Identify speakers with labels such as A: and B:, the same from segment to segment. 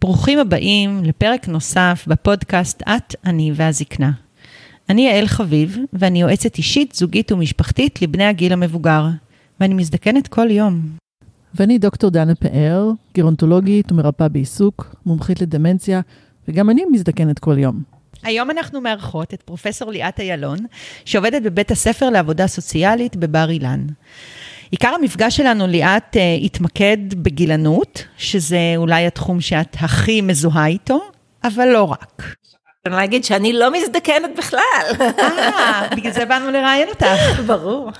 A: ברוכים הבאים לפרק נוסף בפודקאסט את, אני והזקנה. אני יעל חביב, ואני יועצת אישית, זוגית ומשפחתית לבני הגיל המבוגר, ואני מזדקנת כל יום.
B: ואני דוקטור דנה פאר, גרונטולוגית ומרפאה בעיסוק, מומחית לדמנציה, וגם אני מזדקנת כל יום.
A: היום אנחנו מארחות את פרופסור ליאת איילון, שעובדת בבית הספר לעבודה סוציאלית בבר אילן. עיקר המפגש שלנו, ליאת, uh, התמקד בגילנות, שזה אולי התחום שאת הכי מזוהה איתו, אבל לא רק.
C: אני להגיד שאני לא מזדקנת בכלל.
A: אה, בגלל זה באנו לראיין אותך.
C: ברור.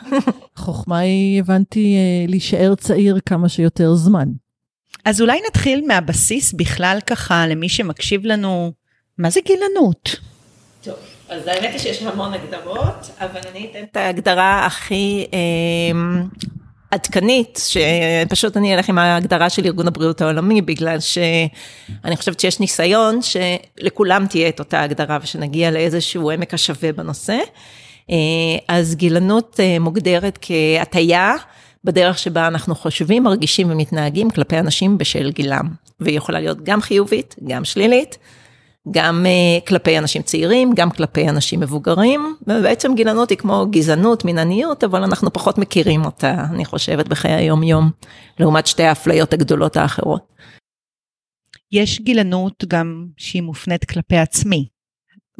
B: החוכמה היא, הבנתי, אה, להישאר צעיר כמה שיותר זמן.
A: אז אולי נתחיל מהבסיס בכלל ככה, למי שמקשיב לנו, מה זה גילנות?
C: טוב, אז האמת היא שיש המון הגדרות, אבל אני אתן את ההגדרה הכי אה, עדכנית, שפשוט אני אלך עם ההגדרה של ארגון הבריאות העולמי, בגלל שאני חושבת שיש ניסיון שלכולם תהיה את אותה הגדרה ושנגיע לאיזשהו עמק השווה בנושא. אה, אז גילנות אה, מוגדרת כהטייה בדרך שבה אנחנו חושבים, מרגישים ומתנהגים כלפי אנשים בשל גילם. והיא יכולה להיות גם חיובית, גם שלילית. גם uh, כלפי אנשים צעירים, גם כלפי אנשים מבוגרים, ובעצם גילנות היא כמו גזענות, מינניות, אבל אנחנו פחות מכירים אותה, אני חושבת, בחיי היום-יום, לעומת שתי האפליות הגדולות האחרות.
A: יש גילנות גם שהיא מופנית כלפי עצמי,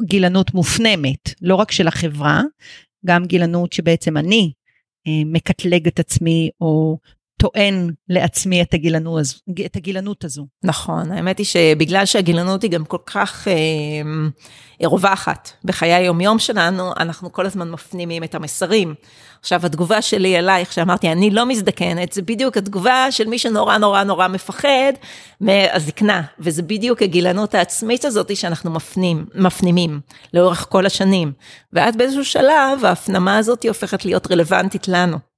A: גילנות מופנמת, לא רק של החברה, גם גילנות שבעצם אני אה, מקטלג את עצמי או טוען לעצמי את הגילנות, את הגילנות הזו.
C: נכון, האמת היא שבגלל שהגילנות היא גם כל כך אה, רווחת בחיי היומיום שלנו, אנחנו כל הזמן מפנימים את המסרים. עכשיו, התגובה שלי אלייך, שאמרתי, אני לא מזדקנת, זה בדיוק התגובה של מי שנורא נורא נורא מפחד מהזקנה, וזה בדיוק הגילנות העצמית הזאת שאנחנו מפנים, מפנימים לאורך כל השנים. ואז באיזשהו שלב, ההפנמה הזאת הופכת להיות רלוונטית לנו.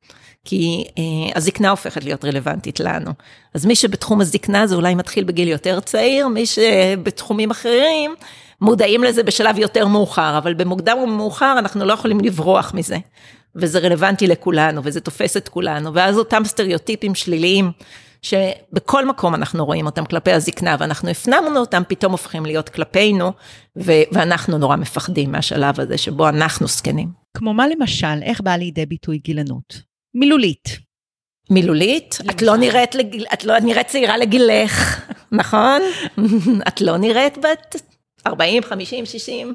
C: כי אה, הזקנה הופכת להיות רלוונטית לנו. אז מי שבתחום הזקנה זה אולי מתחיל בגיל יותר צעיר, מי שבתחומים אחרים מודעים לזה בשלב יותר מאוחר, אבל במוקדם ומאוחר אנחנו לא יכולים לברוח מזה. וזה רלוונטי לכולנו, וזה תופס את כולנו, ואז אותם סטריאוטיפים שליליים, שבכל מקום אנחנו רואים אותם כלפי הזקנה, ואנחנו הפנמנו אותם, פתאום הופכים להיות כלפינו, ו- ואנחנו נורא מפחדים מהשלב הזה שבו אנחנו זקנים.
A: כמו מה למשל, איך באה לידי ביטוי גילנות? מילולית.
C: מילולית? את לא נראית, לגיל, את לא נראית צעירה לגילך, נכון? את לא נראית בת 40, 50, 60.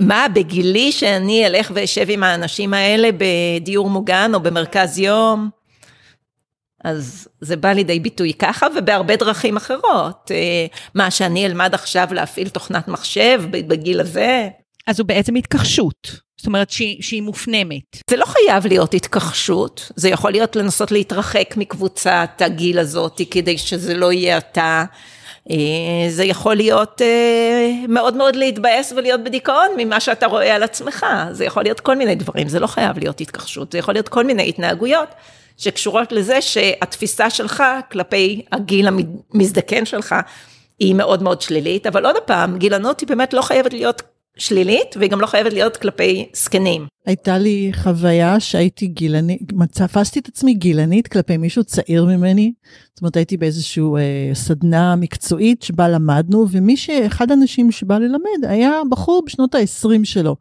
C: מה בגילי שאני אלך ואשב עם האנשים האלה בדיור מוגן או במרכז יום? אז זה בא לידי ביטוי ככה ובהרבה דרכים אחרות. אה, מה שאני אלמד עכשיו להפעיל תוכנת מחשב בגיל הזה.
A: אז הוא בעצם התכחשות. זאת אומרת שהיא, שהיא מופנמת.
C: זה לא חייב להיות התכחשות, זה יכול להיות לנסות להתרחק מקבוצת הגיל הזאת כדי שזה לא יהיה אתה. אה, זה יכול להיות אה, מאוד מאוד להתבאס ולהיות בדיכאון ממה שאתה רואה על עצמך, זה יכול להיות כל מיני דברים, זה לא חייב להיות התכחשות, זה יכול להיות כל מיני התנהגויות שקשורות לזה שהתפיסה שלך כלפי הגיל המזדקן שלך היא מאוד מאוד שלילית, אבל עוד פעם, גילנות היא באמת לא חייבת להיות שלילית, והיא גם לא חייבת להיות כלפי זקנים.
B: הייתה לי חוויה שהייתי גילנית, תפסתי את עצמי גילנית כלפי מישהו צעיר ממני. זאת אומרת, הייתי באיזושהי אה, סדנה מקצועית שבה למדנו, ומי שאחד האנשים שבא ללמד היה בחור בשנות ה-20 שלו.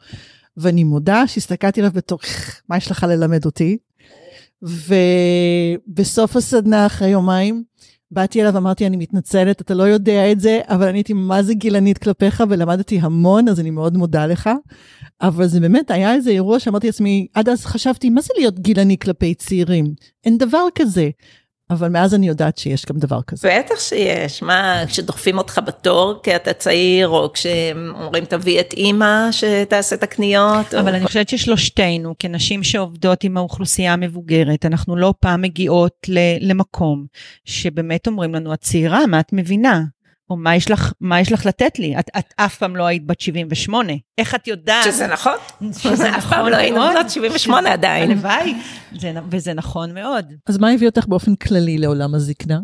B: ואני מודה שהסתכלתי עליו בתור, מה יש לך ללמד אותי? ובסוף הסדנה, אחרי יומיים, באתי אליו ואמרתי, אני מתנצלת, אתה לא יודע את זה, אבל אני הייתי מה זה גילנית כלפיך ולמדתי המון, אז אני מאוד מודה לך. אבל זה באמת היה איזה אירוע שאמרתי לעצמי, עד אז חשבתי, מה זה להיות גילני כלפי צעירים? אין דבר כזה. אבל מאז אני יודעת שיש גם דבר כזה.
C: בטח שיש, מה, כשדוחפים אותך בתור כי אתה צעיר, או כשאומרים תביא את אימא שתעשה את הקניות.
A: אבל
C: או...
A: אני חושבת ששלושתנו, כנשים שעובדות עם האוכלוסייה המבוגרת, אנחנו לא פעם מגיעות למקום שבאמת אומרים לנו, את צעירה, מה את מבינה? או מה יש לך, מה יש לך לתת לי? את, את אף פעם לא היית בת 78. איך את יודעת?
C: שזה נכון. שזה אף פעם לא היינו בנות 78 עדיין.
A: הלוואי, וזה נכון מאוד.
B: אז מה הביא אותך באופן כללי לעולם הזקנה?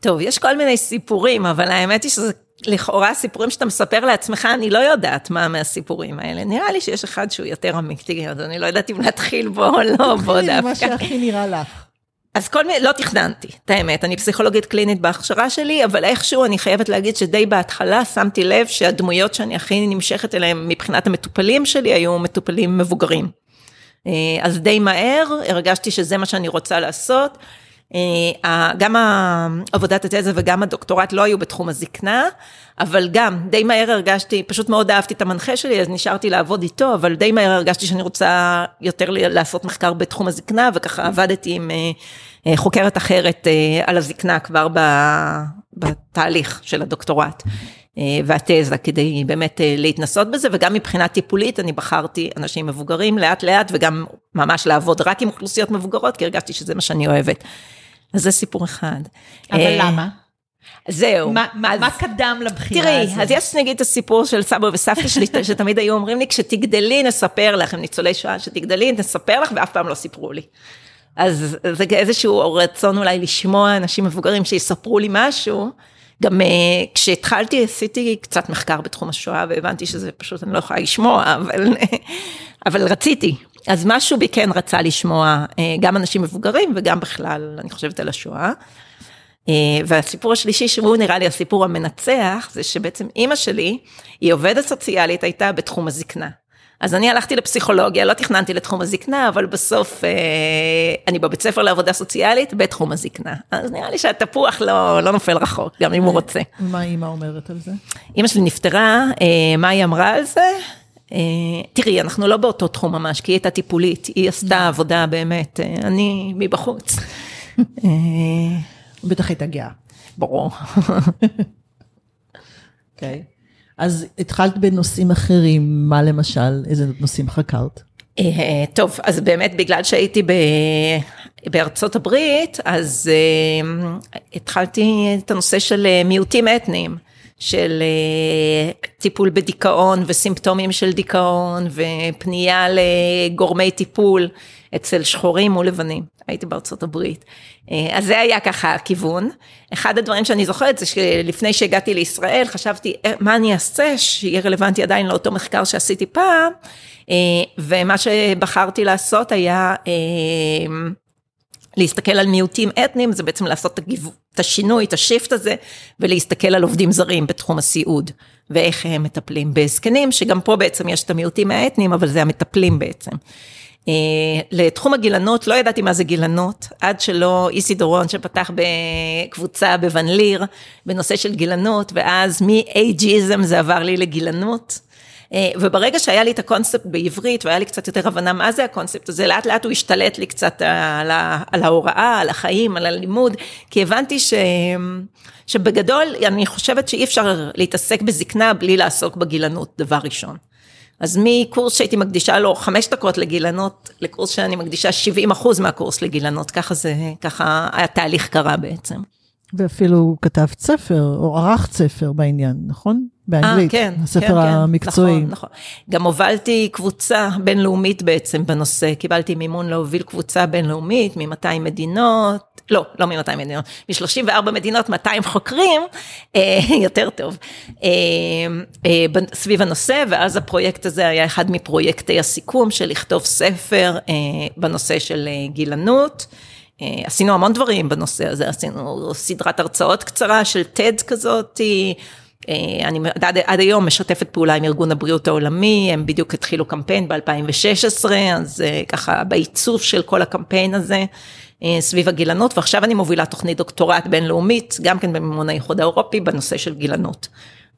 C: טוב, יש כל מיני סיפורים, אבל האמת היא שזה לכאורה הסיפורים שאתה מספר לעצמך, אני לא יודעת מה מהסיפורים האלה. נראה לי שיש אחד שהוא יותר אמיתי, אז אני לא יודעת אם להתחיל בו או לא בו
B: תתחילי עם מה
C: דווקא.
B: שהכי נראה לך.
C: אז כל מיני, לא תכננתי, את האמת, אני פסיכולוגית קלינית בהכשרה שלי, אבל איכשהו אני חייבת להגיד שדי בהתחלה שמתי לב שהדמויות שאני הכי נמשכת אליהן מבחינת המטופלים שלי היו מטופלים מבוגרים. אה, אז די מהר הרגשתי שזה מה שאני רוצה לעשות. אה, גם עבודת התזה וגם הדוקטורט לא היו בתחום הזקנה, אבל גם די מהר הרגשתי, פשוט מאוד אהבתי את המנחה שלי, אז נשארתי לעבוד איתו, אבל די מהר הרגשתי שאני רוצה יותר לעשות מחקר בתחום הזקנה, וככה עבדתי עם אה, אה, חוקרת אחרת על הזקנה כבר בתהליך של הדוקטורט. והתזה כדי באמת להתנסות בזה וגם מבחינה טיפולית אני בחרתי אנשים מבוגרים לאט לאט וגם ממש לעבוד רק עם אוכלוסיות מבוגרות כי הרגשתי שזה מה שאני אוהבת. אז זה סיפור אחד.
A: אבל
C: אה,
A: למה?
C: זהו.
A: מה, מה,
C: אז-
A: מה קדם לבחירה
C: תראי,
A: הזאת?
C: אז יש נגיד את הסיפור של סבא וסבתא שלי, שתמיד היו אומרים לי, כשתגדלי נספר לך, הם ניצולי שואה, שתגדלי נספר לך, ואף פעם לא סיפרו לי. אז זה איזשהו רצון אולי לשמוע אנשים מבוגרים שיספרו לי משהו. גם uh, כשהתחלתי עשיתי קצת מחקר בתחום השואה והבנתי שזה פשוט אני לא יכולה לשמוע, אבל, אבל רציתי. אז משהו בי כן רצה לשמוע uh, גם אנשים מבוגרים וגם בכלל, אני חושבת על השואה. אה, והסיפור השלישי שהוא נראה לי הסיפור המנצח זה שבעצם אימא שלי היא עובדת סוציאלית הייתה בתחום הזקנה. אז אני הלכתי לפסיכולוגיה לא תכננתי לתחום הזקנה אבל בסוף אה, אני בבית ספר לעבודה סוציאלית בתחום הזקנה אז נראה לי שהתפוח לא, לא נופל רחוק גם אם הוא רוצה.
B: מה אימא אומרת על זה?
C: אימא שלי נפטרה אה, מה היא אמרה על זה? אה, תראי אנחנו לא באותו תחום ממש כי היא הייתה טיפולית היא עשתה עבודה באמת אה, אני מבחוץ. אה,
B: בטח הייתה גאה.
C: ברור.
B: אוקיי. אז התחלת בנושאים אחרים, מה למשל, איזה נושאים חקרת?
C: אה, טוב, אז באמת בגלל שהייתי ב... בארצות הברית, אז uh, התחלתי את הנושא של אה, מיעוטים אתניים, של uh, טיפול בדיכאון וסימפטומים של דיכאון ופנייה לגורמי טיפול אצל שחורים ולבנים, הייתי בארצות הברית. Uh, אז זה היה ככה הכיוון. אחד הדברים שאני זוכרת זה שלפני שהגעתי לישראל חשבתי מה אני אעשה שיהיה רלוונטי עדיין לאותו מחקר שעשיתי פעם. ומה שבחרתי לעשות היה להסתכל על מיעוטים אתניים, זה בעצם לעשות את, הגיו, את השינוי, את השיפט הזה, ולהסתכל על עובדים זרים בתחום הסיעוד, ואיך הם מטפלים בזקנים, שגם פה בעצם יש את המיעוטים האתניים, אבל זה המטפלים בעצם. לתחום הגילנות, לא ידעתי מה זה גילנות, עד שלא איסי דורון שפתח בקבוצה בוון ליר, בנושא של גילנות, ואז מ-ageism זה עבר לי לגילנות. וברגע שהיה לי את הקונספט בעברית והיה לי קצת יותר הבנה מה זה הקונספט הזה, לאט לאט הוא השתלט לי קצת על, ה, על ההוראה, על החיים, על הלימוד, כי הבנתי ש, שבגדול אני חושבת שאי אפשר להתעסק בזקנה בלי לעסוק בגילנות, דבר ראשון. אז מקורס שהייתי מקדישה לו חמש דקות לגילנות, לקורס שאני מקדישה 70 אחוז מהקורס לגילנות, ככה זה, ככה התהליך קרה בעצם.
B: ואפילו כתבת ספר, או ערכת ספר בעניין, נכון? באנגלית,
C: 아, כן,
B: הספר
C: כן,
B: המקצועי.
C: נכון, נכון. גם הובלתי קבוצה בינלאומית בעצם בנושא, קיבלתי מימון להוביל קבוצה בינלאומית מ-200 מדינות, לא, לא מ-200 מדינות, מ-34 מדינות, 200 חוקרים, אה, יותר טוב, אה, אה, סביב הנושא, ואז הפרויקט הזה היה אחד מפרויקטי הסיכום של לכתוב ספר בנושא של גילנות. עשינו המון דברים בנושא הזה, עשינו סדרת הרצאות קצרה של TED כזאת, אני עד, עד היום משתפת פעולה עם ארגון הבריאות העולמי, הם בדיוק התחילו קמפיין ב-2016, אז ככה בעיצוב של כל הקמפיין הזה סביב הגילנות, ועכשיו אני מובילה תוכנית דוקטורט בינלאומית, גם כן במימון האיחוד האירופי, בנושא של גילנות.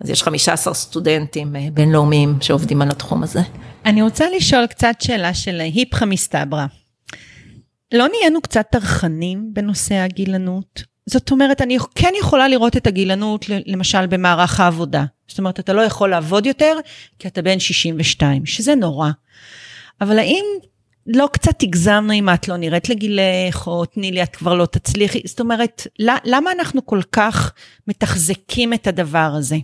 C: אז יש 15 סטודנטים בינלאומיים שעובדים על התחום הזה.
A: אני רוצה לשאול קצת שאלה של היפכא מסתברא. לא נהיינו קצת טרחנים בנושא הגילנות? זאת אומרת, אני כן יכולה לראות את הגילנות למשל במערך העבודה. זאת אומרת, אתה לא יכול לעבוד יותר כי אתה בן 62, שזה נורא. אבל האם לא קצת הגזמנו אם את לא נראית לגילך, או תני לי, את כבר לא תצליחי? זאת אומרת, למה אנחנו כל כך מתחזקים את הדבר הזה?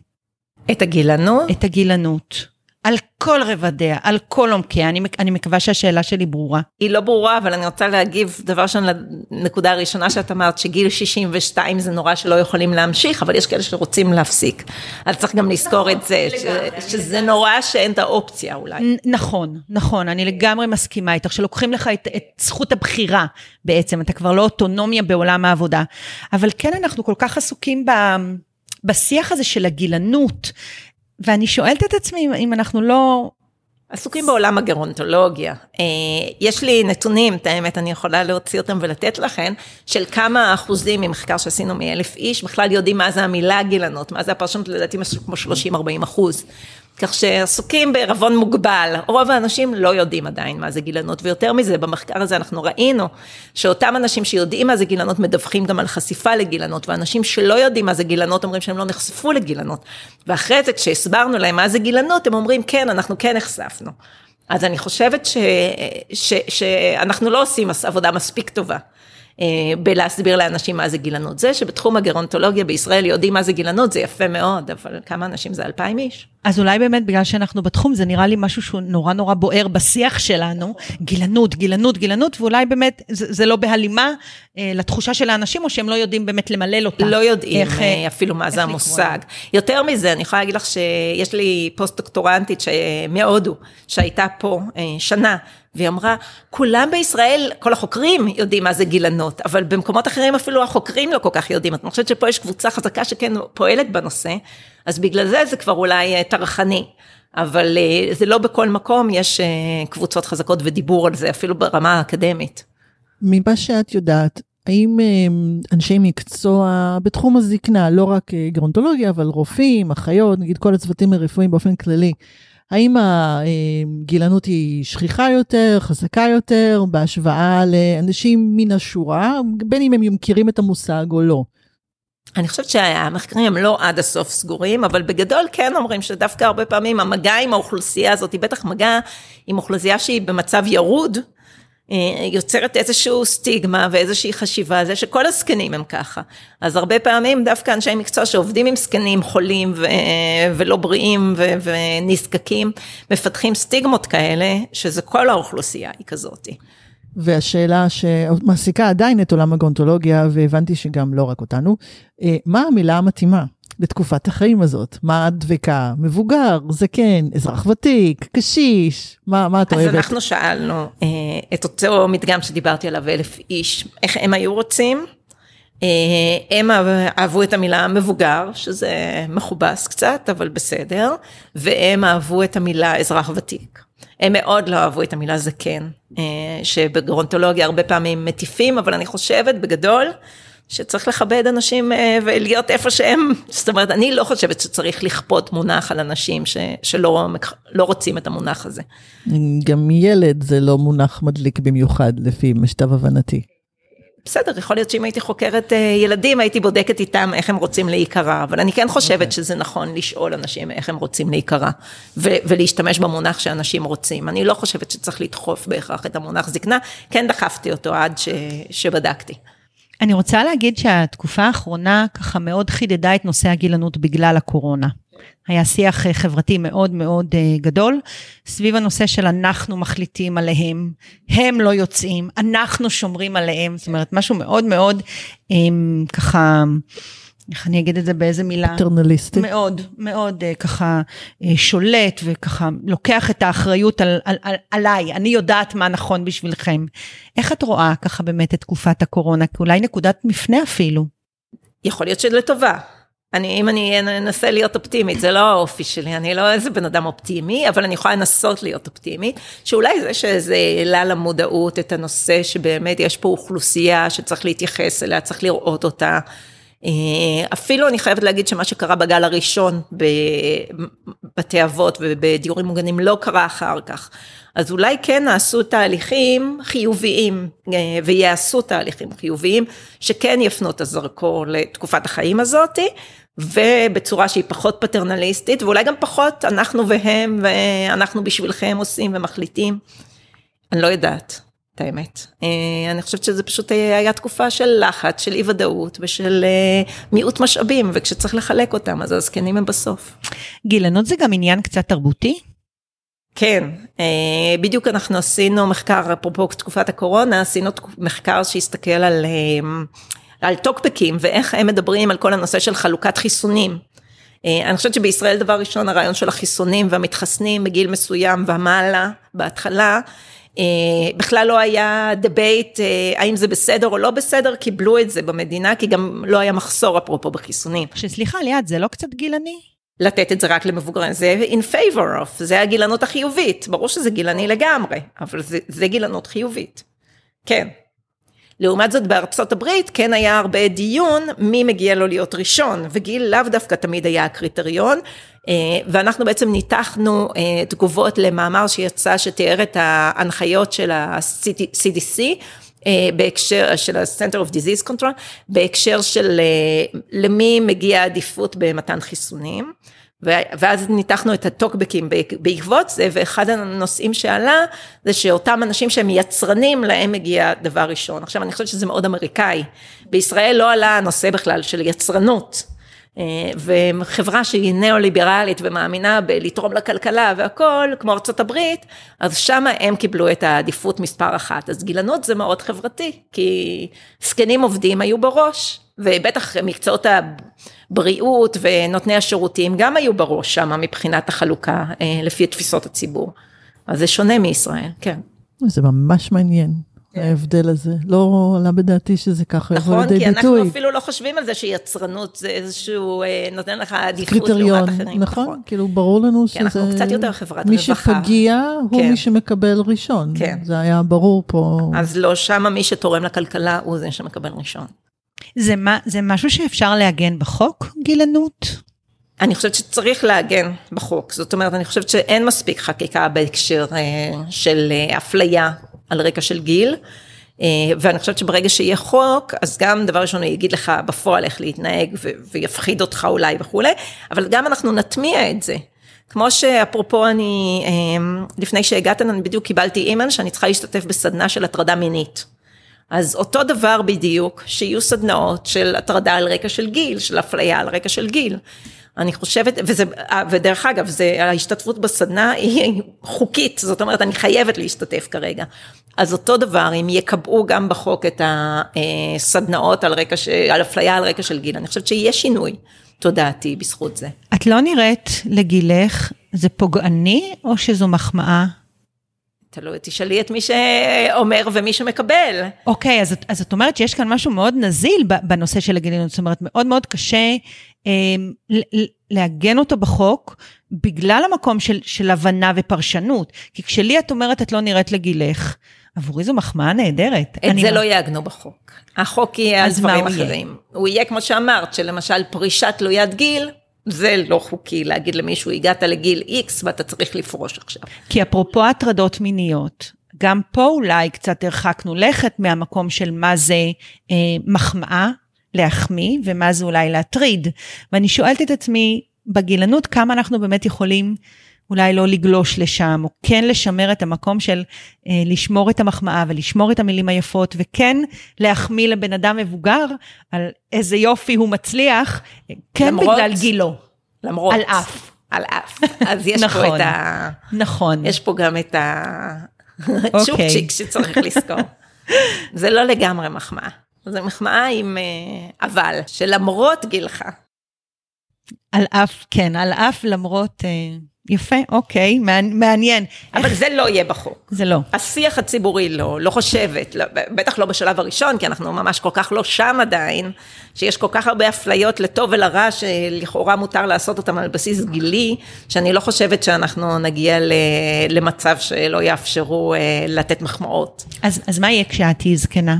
C: את הגילנות?
A: את הגילנות. על כל רבדיה, על כל עומקיה. אני, אני מקווה שהשאלה שלי ברורה.
C: היא לא ברורה, אבל אני רוצה להגיב דבר ראשון לנקודה הראשונה שאת אמרת, שגיל 62 זה נורא שלא יכולים להמשיך, אבל יש כאלה שרוצים להפסיק. אז צריך גם לזכור את זה, ש, שזה נורא שאין את האופציה אולי.
A: נכון, נכון, אני לגמרי מסכימה איתך, שלוקחים לך את, את זכות הבחירה בעצם, אתה כבר לא אוטונומיה בעולם העבודה. אבל כן, אנחנו כל כך עסוקים ב... בשיח הזה של הגילנות, ואני שואלת את עצמי אם אנחנו לא...
C: עסוקים בעולם הגרונטולוגיה. אה, יש לי נתונים, את האמת, אני יכולה להוציא אותם ולתת לכם, של כמה אחוזים ממחקר שעשינו מאלף איש, בכלל יודעים מה זה המילה גילנות, מה זה הפרשנות לדעתי משהו כמו 30-40 אחוז. כך שעסוקים בערבון מוגבל, רוב האנשים לא יודעים עדיין מה זה גילנות, ויותר מזה, במחקר הזה אנחנו ראינו שאותם אנשים שיודעים מה זה גילנות מדווחים גם על חשיפה לגילנות, ואנשים שלא יודעים מה זה גילנות אומרים שהם לא נחשפו לגילנות, ואחרי זה כשהסברנו להם מה זה גילנות, הם אומרים כן, אנחנו כן נחשפנו. אז אני חושבת ש, ש, שאנחנו לא עושים עבודה מספיק טובה. אה, בלהסביר לאנשים מה זה גילנות. זה שבתחום הגרונטולוגיה בישראל יודעים מה זה גילנות, זה יפה מאוד, אבל כמה אנשים זה אלפיים איש?
A: אז אולי באמת בגלל שאנחנו בתחום, זה נראה לי משהו שהוא נורא נורא בוער בשיח שלנו, גילנות, גילנות, גילנות, ואולי באמת זה, זה לא בהלימה אה, לתחושה של האנשים, או שהם לא יודעים באמת למלל אותה.
C: לא יודעים איך, אה, אפילו מה זה המושג. יותר מזה, אני יכולה להגיד לך שיש לי פוסט-דוקטורנטית מהודו, שהייתה פה אה, שנה, והיא אמרה, כולם בישראל, כל החוקרים יודעים מה זה גילנות, אבל במקומות אחרים אפילו החוקרים לא כל כך יודעים. אני חושבת שפה יש קבוצה חזקה שכן פועלת בנושא, אז בגלל זה זה כבר אולי אה, טרחני. אבל אה, זה לא בכל מקום, יש אה, קבוצות חזקות ודיבור על זה, אפילו ברמה האקדמית.
B: ממה שאת יודעת, האם אנשי מקצוע בתחום הזקנה, לא רק גרונטולוגיה, אבל רופאים, אחיות, נגיד כל הצוותים הרפואיים באופן כללי, האם הגילנות היא שכיחה יותר, חזקה יותר, בהשוואה לאנשים מן השורה, בין אם הם מכירים את המושג או לא?
C: אני חושבת שהמחקרים הם לא עד הסוף סגורים, אבל בגדול כן אומרים שדווקא הרבה פעמים המגע עם האוכלוסייה הזאת, היא בטח מגע עם אוכלוסייה שהיא במצב ירוד, אה, יוצרת איזשהו סטיגמה ואיזושהי חשיבה זה שכל הזקנים הם ככה. אז הרבה פעמים דווקא אנשי מקצוע שעובדים עם זקנים חולים ו- ולא בריאים ו- ונזקקים, מפתחים סטיגמות כאלה, שזה כל האוכלוסייה היא כזאתי.
B: והשאלה שמעסיקה עדיין את עולם הגונטולוגיה, והבנתי שגם לא רק אותנו, אה, מה המילה המתאימה לתקופת החיים הזאת? מה דבקה? מבוגר, זקן, אזרח ותיק, קשיש? מה, מה את
C: אז
B: אוהבת?
C: אז אנחנו שאלנו אה, את אותו מדגם שדיברתי עליו, אלף איש, איך הם היו רוצים? אה, הם אהבו את המילה מבוגר, שזה מכובס קצת, אבל בסדר, והם אהבו את המילה אזרח ותיק. הם מאוד לא אהבו את המילה זקן, אה, שבגרונטולוגיה הרבה פעמים מטיפים, אבל אני חושבת בגדול, שצריך לכבד אנשים אה, ולהיות איפה שהם, זאת אומרת, אני לא חושבת שצריך לכפות מונח על אנשים ש, שלא לא רוצים את המונח הזה.
B: גם ילד זה לא מונח מדליק במיוחד, לפי משתב הבנתי.
C: בסדר, יכול להיות שאם הייתי חוקרת אה, ילדים, הייתי בודקת איתם איך הם רוצים להיקרא, אבל אני כן חושבת okay. אוקיי. שזה נכון לשאול אנשים איך הם רוצים להיקרא, ו- ולהשתמש במונח שאנשים רוצים. אני לא חושבת שצריך לדחוף בהכרח את המונח זקנה, כן דחפתי אותו עד ש- שבדקתי.
A: אני רוצה להגיד שהתקופה האחרונה ככה מאוד חידדה את נושא הגילנות בגלל הקורונה. היה שיח אה, חברתי מאוד מאוד אה, גדול סביב הנושא של אנחנו מחליטים עליהם, הם לא יוצאים, אנחנו שומרים עליהם, זאת אומרת משהו מאוד מאוד אמ, ככה, איך אני אגיד את זה באיזה מילה?
B: פטרנליסטי.
A: מאוד, מאוד אה, ככה שולט וככה לוקח את האחריות על, על, על, עליי, אני יודעת מה נכון בשבילכם. איך את רואה ככה באמת את תקופת הקורונה, אולי נקודת מפנה אפילו?
C: יכול להיות שלטובה. אני, אם אני אנסה להיות אופטימית, זה לא האופי שלי, אני לא איזה בן אדם אופטימי, אבל אני יכולה לנסות להיות אופטימית, שאולי זה שזה העלה למודעות את הנושא שבאמת יש פה אוכלוסייה שצריך להתייחס אליה, צריך לראות אותה. אה, אפילו אני חייבת להגיד שמה שקרה בגל הראשון בבתי אבות ובדיורים מוגנים לא קרה אחר כך. אז אולי כן נעשו תהליכים חיוביים אה, ויעשו תהליכים חיוביים שכן יפנו את הזרקור לתקופת החיים הזאתי ובצורה שהיא פחות פטרנליסטית, ואולי גם פחות אנחנו והם, ואנחנו בשבילכם עושים ומחליטים. אני לא יודעת, את האמת. אה, אני חושבת שזה פשוט היה תקופה של לחץ, של אי ודאות ושל אה, מיעוט משאבים, וכשצריך לחלק אותם, אז הזקנים הם בסוף.
A: גילנות זה גם עניין קצת תרבותי?
C: כן, אה, בדיוק אנחנו עשינו מחקר, אפרופו תקופת הקורונה, עשינו מחקר שהסתכל על, אה, על טוקבקים ואיך הם מדברים על כל הנושא של חלוקת חיסונים. אה, אני חושבת שבישראל דבר ראשון הרעיון של החיסונים והמתחסנים בגיל מסוים ומעלה בהתחלה, בכלל לא היה דבייט האם זה בסדר או לא בסדר, קיבלו את זה במדינה כי גם לא היה מחסור אפרופו בחיסונים.
A: שסליחה ליאת, זה לא קצת גילני?
C: לתת את זה רק למבוגרים, זה in favor of, זה הגילנות החיובית, ברור שזה גילני לגמרי, אבל זה, זה גילנות חיובית, כן. לעומת זאת בארצות הברית כן היה הרבה דיון מי מגיע לו להיות ראשון, וגיל לאו דווקא תמיד היה הקריטריון, אה, ואנחנו בעצם ניתחנו אה, תגובות למאמר שיצא שתיאר את ההנחיות של ה-CDC, אה, בהקשר של ה-Center of Disease Control, בהקשר של אה, למי מגיע עדיפות במתן חיסונים. ואז ניתחנו את הטוקבקים בעקבות זה, ואחד הנושאים שעלה זה שאותם אנשים שהם יצרנים, להם מגיע דבר ראשון. עכשיו אני חושבת שזה מאוד אמריקאי. בישראל לא עלה הנושא בכלל של יצרנות. וחברה שהיא ניאו-ליברלית ומאמינה בלתרום לכלכלה והכל, כמו ארצות הברית, אז שמה הם קיבלו את העדיפות מספר אחת. אז גילנות זה מאוד חברתי, כי זקנים עובדים היו בראש, ובטח מקצועות הבריאות ונותני השירותים גם היו בראש שם מבחינת החלוקה, אה, לפי תפיסות הציבור. אז זה שונה מישראל, כן.
B: זה ממש מעניין. כן. ההבדל הזה. לא עלה בדעתי שזה ככה
C: יבוא
B: לידי
C: ביטוי.
B: נכון, כי
C: אנחנו אפילו לא חושבים על זה שיצרנות זה איזשהו, אה, נותן לך עדיפות לעומת אחרים.
B: נכון, נכון, כאילו ברור לנו שזה...
C: כי אנחנו קצת יותר חברת
B: מי
C: רווחה.
B: מי שפגיע הוא כן. מי שמקבל ראשון. כן. זה היה ברור פה.
C: אז לא, שמה מי שתורם לכלכלה הוא זה שמקבל ראשון.
A: זה, מה, זה משהו שאפשר לעגן בחוק, גילנות?
C: אני חושבת שצריך לעגן בחוק, זאת אומרת, אני חושבת שאין מספיק חקיקה בהקשר אה, של אה, אפליה על רקע של גיל. אה, ואני חושבת שברגע שיהיה חוק, אז גם דבר ראשון הוא יגיד לך בפועל איך להתנהג ויפחיד אותך אולי וכולי, אבל גם אנחנו נטמיע את זה. כמו שאפרופו אני, אה, לפני שהגעתם, אני בדיוק קיבלתי אימייל שאני צריכה להשתתף בסדנה של הטרדה מינית. אז אותו דבר בדיוק, שיהיו סדנאות של הטרדה על רקע של גיל, של אפליה על רקע של גיל. אני חושבת, וזה, ודרך אגב, זה, ההשתתפות בסדנה היא חוקית, זאת אומרת, אני חייבת להשתתף כרגע. אז אותו דבר, אם יקבעו גם בחוק את הסדנאות על רקע, על אפליה על רקע של גיל, אני חושבת שיהיה שינוי תודעתי בזכות זה.
A: את לא נראית לגילך, זה פוגעני או שזו מחמאה?
C: תלוי, תשאלי את מי שאומר ומי שמקבל.
A: אוקיי, okay, אז, אז את אומרת שיש כאן משהו מאוד נזיל בנושא של הגיליונות, זאת אומרת, מאוד מאוד קשה אה, לעגן אותו בחוק, בגלל המקום של, של הבנה ופרשנות. כי כשלי את אומרת, את לא נראית לגילך, עבורי זו מחמאה נהדרת.
C: את זה לא יעגנו בחוק. החוק יהיה על דברים אחרים. יהיה? הוא יהיה כמו שאמרת, שלמשל פרישה תלוית גיל, זה לא חוקי להגיד למישהו, הגעת לגיל X ואתה צריך לפרוש עכשיו.
A: כי אפרופו הטרדות מיניות, גם פה אולי קצת הרחקנו לכת מהמקום של מה זה אה, מחמאה, להחמיא, ומה זה אולי להטריד. ואני שואלת את עצמי, בגילנות, כמה אנחנו באמת יכולים אולי לא לגלוש לשם, או כן לשמר את המקום של אה, לשמור את המחמאה ולשמור את המילים היפות, וכן להחמיא לבן אדם מבוגר על איזה יופי הוא מצליח, כן למרות, בגלל גילו.
C: למרות.
A: על אף.
C: על אף. אז יש נכון, פה את ה...
A: נכון.
C: יש פה גם את הצ'ופצ'יק אוקיי. שצריך לזכור. זה לא לגמרי מחמאה. זו מחמאה עם אה, אבל, שלמרות גילך.
A: על אף, כן, על אף למרות... אה, יפה, אוקיי, מעניין.
C: אבל איך... זה לא יהיה בחוק.
A: זה לא.
C: השיח הציבורי לא, לא חושבת, לא, בטח לא בשלב הראשון, כי אנחנו ממש כל כך לא שם עדיין, שיש כל כך הרבה אפליות לטוב ולרע, שלכאורה מותר לעשות אותם על בסיס גילי, שאני לא חושבת שאנחנו נגיע ל, למצב שלא יאפשרו אה, לתת מחמאות.
A: אז, אז מה יהיה כשאת תהיי זקנה?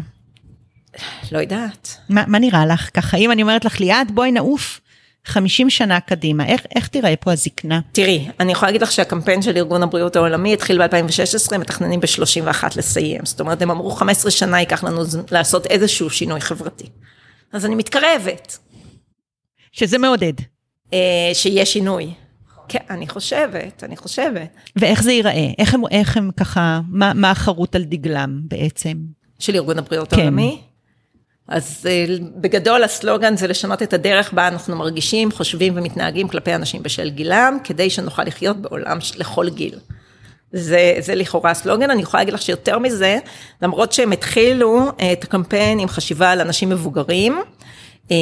C: לא יודעת.
A: מה, מה נראה לך? ככה, אם אני אומרת לך, ליאת, בואי נעוף 50 שנה קדימה, איך, איך תראה פה הזקנה?
C: תראי, אני יכולה להגיד לך שהקמפיין של ארגון הבריאות העולמי התחיל ב-2016, מתכננים ב-31 לסיים. זאת אומרת, הם אמרו 15 שנה ייקח לנו לעשות איזשהו שינוי חברתי. אז אני מתקרבת.
A: שזה מעודד.
C: אה, שיהיה שינוי. כן, אני חושבת, אני חושבת.
A: ואיך זה ייראה? איך הם, איך הם ככה, מה, מה החרוט על דגלם בעצם?
C: של ארגון הבריאות כן. העולמי? אז אה, בגדול הסלוגן זה לשנות את הדרך בה אנחנו מרגישים, חושבים ומתנהגים כלפי אנשים בשל גילם, כדי שנוכל לחיות בעולם לכל גיל. זה, זה לכאורה הסלוגן, אני יכולה להגיד לך שיותר מזה, למרות שהם התחילו אה, את הקמפיין עם חשיבה על אנשים מבוגרים, אה,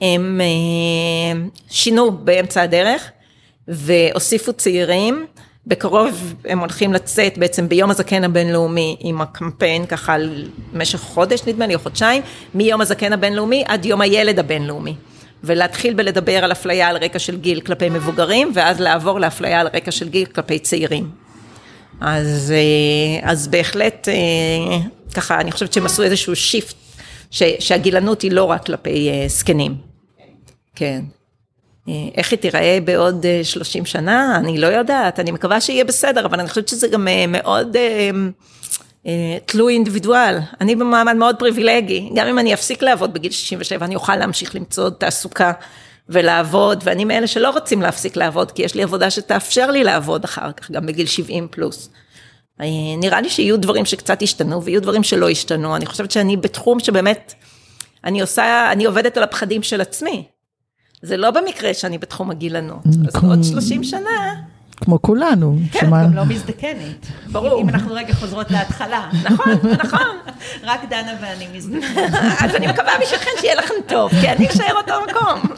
C: הם שינו באמצע הדרך והוסיפו צעירים. בקרוב הם הולכים לצאת בעצם ביום הזקן הבינלאומי עם הקמפיין ככה למשך חודש נדמה לי או חודשיים, מיום הזקן הבינלאומי עד יום הילד הבינלאומי. ולהתחיל בלדבר על אפליה על רקע של גיל כלפי מבוגרים ואז לעבור לאפליה על רקע של גיל כלפי צעירים. אז, אה, אז בהחלט אה, ככה אני חושבת שהם עשו איזשהו שיפט שהגילנות היא לא רק כלפי אה, זקנים. כן. איך היא תיראה בעוד 30 שנה? אני לא יודעת, אני מקווה שיהיה בסדר, אבל אני חושבת שזה גם מאוד תלוי אינדיבידואל. אני במעמד מאוד פריבילגי, גם אם אני אפסיק לעבוד בגיל 67, אני אוכל להמשיך למצוא תעסוקה ולעבוד, ואני מאלה שלא רוצים להפסיק לעבוד, כי יש לי עבודה שתאפשר לי לעבוד אחר כך, גם בגיל 70 פלוס. נראה לי שיהיו דברים שקצת ישתנו ויהיו דברים שלא ישתנו, אני חושבת שאני בתחום שבאמת, אני עושה, אני עובדת על הפחדים של עצמי. זה לא במקרה שאני בתחום הגילנות, אז עוד 30 שנה.
B: כמו כולנו.
A: כן, שמה... גם לא מזדקנת. ברור. אם אנחנו רגע חוזרות להתחלה.
C: נכון, נכון.
A: רק דנה ואני מזדקנת.
C: אז אני מקווה בשבילכם שיהיה לכם טוב, כי אני אשאר אותו מקום.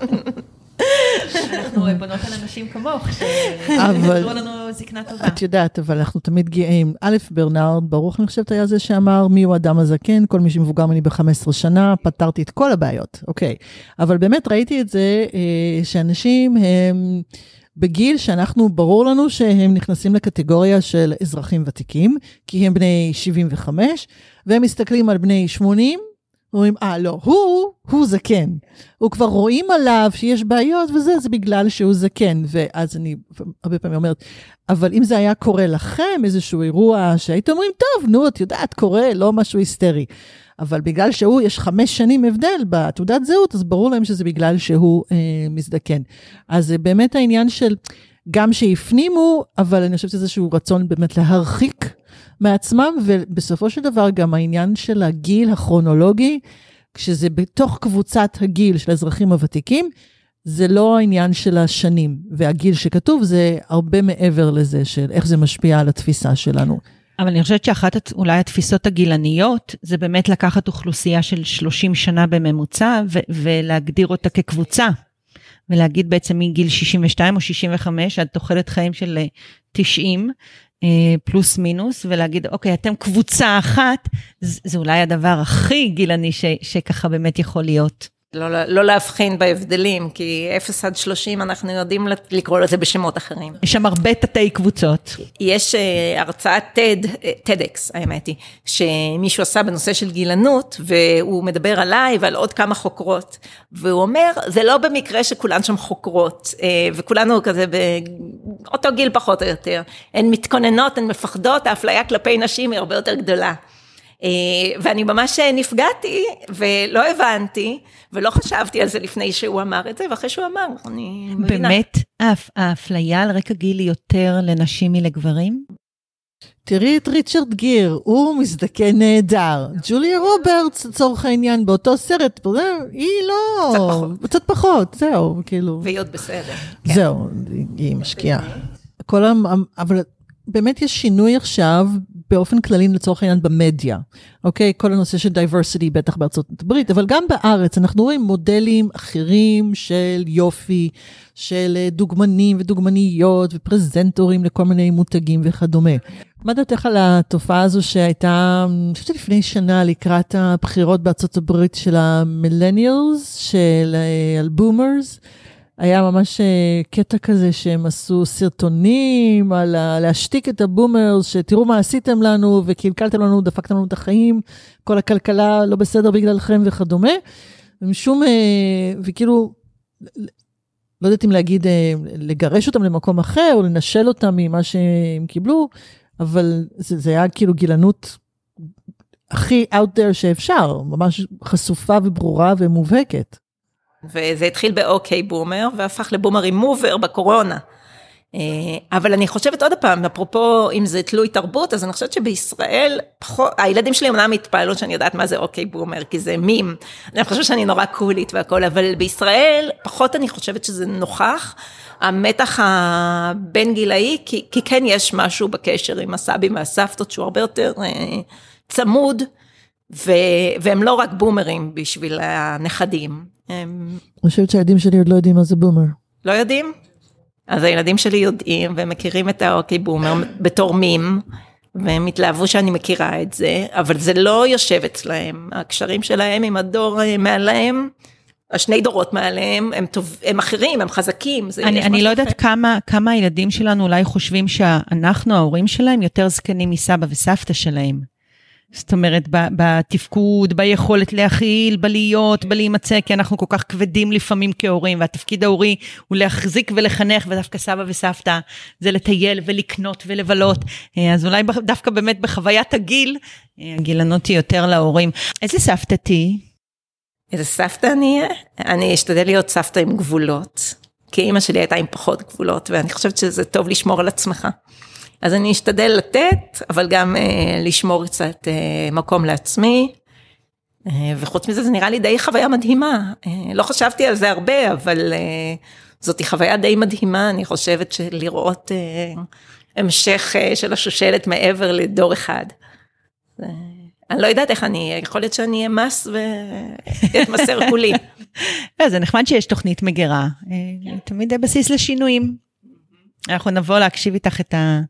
A: אנחנו בונות על אנשים כמוך, שיעזרו לנו זקנה טובה.
B: את יודעת, אבל אנחנו תמיד גאים. א', ברנרד ברוך, אני חושבת, היה זה שאמר, מי הוא האדם הזקן? כל מי שמבוגר ממני ב-15 שנה, פתרתי את כל הבעיות, אוקיי. אבל באמת ראיתי את זה, אה, שאנשים הם... בגיל שאנחנו, ברור לנו שהם נכנסים לקטגוריה של אזרחים ותיקים, כי הם בני 75, והם מסתכלים על בני 80, אומרים, אה, לא, הוא, הוא זקן. הוא כבר רואים עליו שיש בעיות וזה, זה בגלל שהוא זקן. ואז אני הרבה פעמים אומרת, אבל אם זה היה קורה לכם, איזשהו אירוע שהייתם אומרים, טוב, נו, את יודעת, קורה, לא משהו היסטרי. אבל בגלל שהוא, יש חמש שנים הבדל בתעודת זהות, אז ברור להם שזה בגלל שהוא אה, מזדקן. אז זה באמת העניין של גם שהפנימו, אבל אני חושבת שזה איזשהו רצון באמת להרחיק מעצמם, ובסופו של דבר גם העניין של הגיל הכרונולוגי, כשזה בתוך קבוצת הגיל של האזרחים הוותיקים, זה לא העניין של השנים, והגיל שכתוב זה הרבה מעבר לזה, של איך זה משפיע על התפיסה שלנו.
A: אבל אני חושבת שאחת אולי התפיסות הגילניות, זה באמת לקחת אוכלוסייה של 30 שנה בממוצע ו- ולהגדיר אותה כקבוצה. ולהגיד בעצם מגיל 62 או 65 עד תוחלת חיים של 90, אה, פלוס מינוס, ולהגיד, אוקיי, אתם קבוצה אחת, זה, זה אולי הדבר הכי גילני ש, שככה באמת יכול להיות.
C: לא, לא להבחין בהבדלים, כי 0 עד 30 אנחנו יודעים לקרוא לזה בשמות אחרים.
A: יש שם הרבה תתי קבוצות.
C: יש uh, הרצאת TED, TEDx האמת היא, שמישהו עשה בנושא של גילנות, והוא מדבר עליי ועל עוד כמה חוקרות, והוא אומר, זה לא במקרה שכולן שם חוקרות, uh, וכולנו כזה באותו גיל פחות או יותר, הן מתכוננות, הן מפחדות, האפליה כלפי נשים היא הרבה יותר גדולה. אה, ואני ממש נפגעתי ולא הבנתי ולא חשבתי על זה לפני שהוא אמר את זה, ואחרי שהוא אמר, אני
A: מבינה. באמת האפליה על רקע גיל היא יותר לנשים מלגברים?
B: תראי את ריצ'רד גיר, הוא מזדקן נהדר. ג'וליה רוברטס, לצורך העניין, באותו סרט, היא לא...
C: קצת פחות.
B: קצת פחות, זהו, כאילו.
C: והיא עוד בסדר.
B: כן. זהו, היא משקיעה. כל ה... אבל באמת יש שינוי עכשיו באופן כללי לצורך העניין במדיה, אוקיי? כל הנושא של diversity בטח בארצות הברית, אבל גם בארץ אנחנו רואים מודלים אחרים של יופי, של אה, דוגמנים ודוגמניות ופרזנטורים לכל מיני מותגים וכדומה. מה דעתך על התופעה הזו שהייתה, אני חושבת לפני שנה לקראת הבחירות בארצות הברית של ה millennials, של אה, boomers? היה ממש אה, קטע כזה שהם עשו סרטונים על להשתיק את הבומרס, שתראו מה עשיתם לנו וקלקלתם לנו, דפקתם לנו את החיים, כל הכלכלה לא בסדר בגללכם וכדומה. שום, אה, וכאילו, לא יודעת אם להגיד, אה, לגרש אותם למקום אחר או לנשל אותם ממה שהם קיבלו, אבל זה, זה היה כאילו גילנות הכי out there שאפשר, ממש חשופה וברורה ומובהקת.
C: וזה התחיל באוקיי בומר, והפך לבומר רימובר בקורונה. אה, אבל אני חושבת עוד פעם, אפרופו אם זה תלוי תרבות, אז אני חושבת שבישראל, פחות, הילדים שלי אמנם התפעלו שאני יודעת מה זה אוקיי בומר, כי זה מים, אני חושבת שאני נורא קולית והכל, אבל בישראל פחות אני חושבת שזה נוכח, המתח הבין גילאי, כי, כי כן יש משהו בקשר עם הסבים והסבתות שהוא הרבה יותר אה, צמוד, ו, והם לא רק בומרים בשביל הנכדים. הם...
B: אני חושבת שהילדים שלי עוד לא יודעים מה זה בומר.
C: לא יודעים? אז הילדים שלי יודעים ומכירים את האוקיי בומר בתור מים. והם התלהבו שאני מכירה את זה, אבל זה לא יושב אצלהם. הקשרים שלהם עם הדור אה, מעליהם, השני דורות מעליהם, הם, טוב, הם אחרים, הם חזקים.
A: אני, אני לא יודעת כמה, כמה הילדים שלנו אולי חושבים שאנחנו, ההורים שלהם, יותר זקנים מסבא וסבתא שלהם. זאת אומרת, בתפקוד, ביכולת להכיל, בלהיות, בלהימצא, כי אנחנו כל כך כבדים לפעמים כהורים, והתפקיד ההורי הוא להחזיק ולחנך, ודווקא סבא וסבתא זה לטייל ולקנות ולבלות. אה, אז אולי דווקא באמת בחוויית הגיל, אה, הגילנות היא יותר להורים. איזה סבתא תהיי?
C: איזה סבתא אני אהיה? אני אשתדל להיות סבתא עם גבולות, כי אימא שלי הייתה עם פחות גבולות, ואני חושבת שזה טוב לשמור על עצמך. אז אני אשתדל לתת, אבל גם אה, לשמור קצת אה, מקום לעצמי. אה, וחוץ מזה זה נראה לי די חוויה מדהימה. אה, לא חשבתי על זה הרבה, אבל אה, זאת חוויה די מדהימה, אני חושבת שלראות המשך של השושלת מעבר לדור אחד. אני לא יודעת איך אני יכול להיות שאני אמס ואתמסר כולי.
A: לא, זה נחמד שיש תוכנית מגירה, אה, תמיד בסיס לשינויים. אנחנו נבוא להקשיב איתך את ה...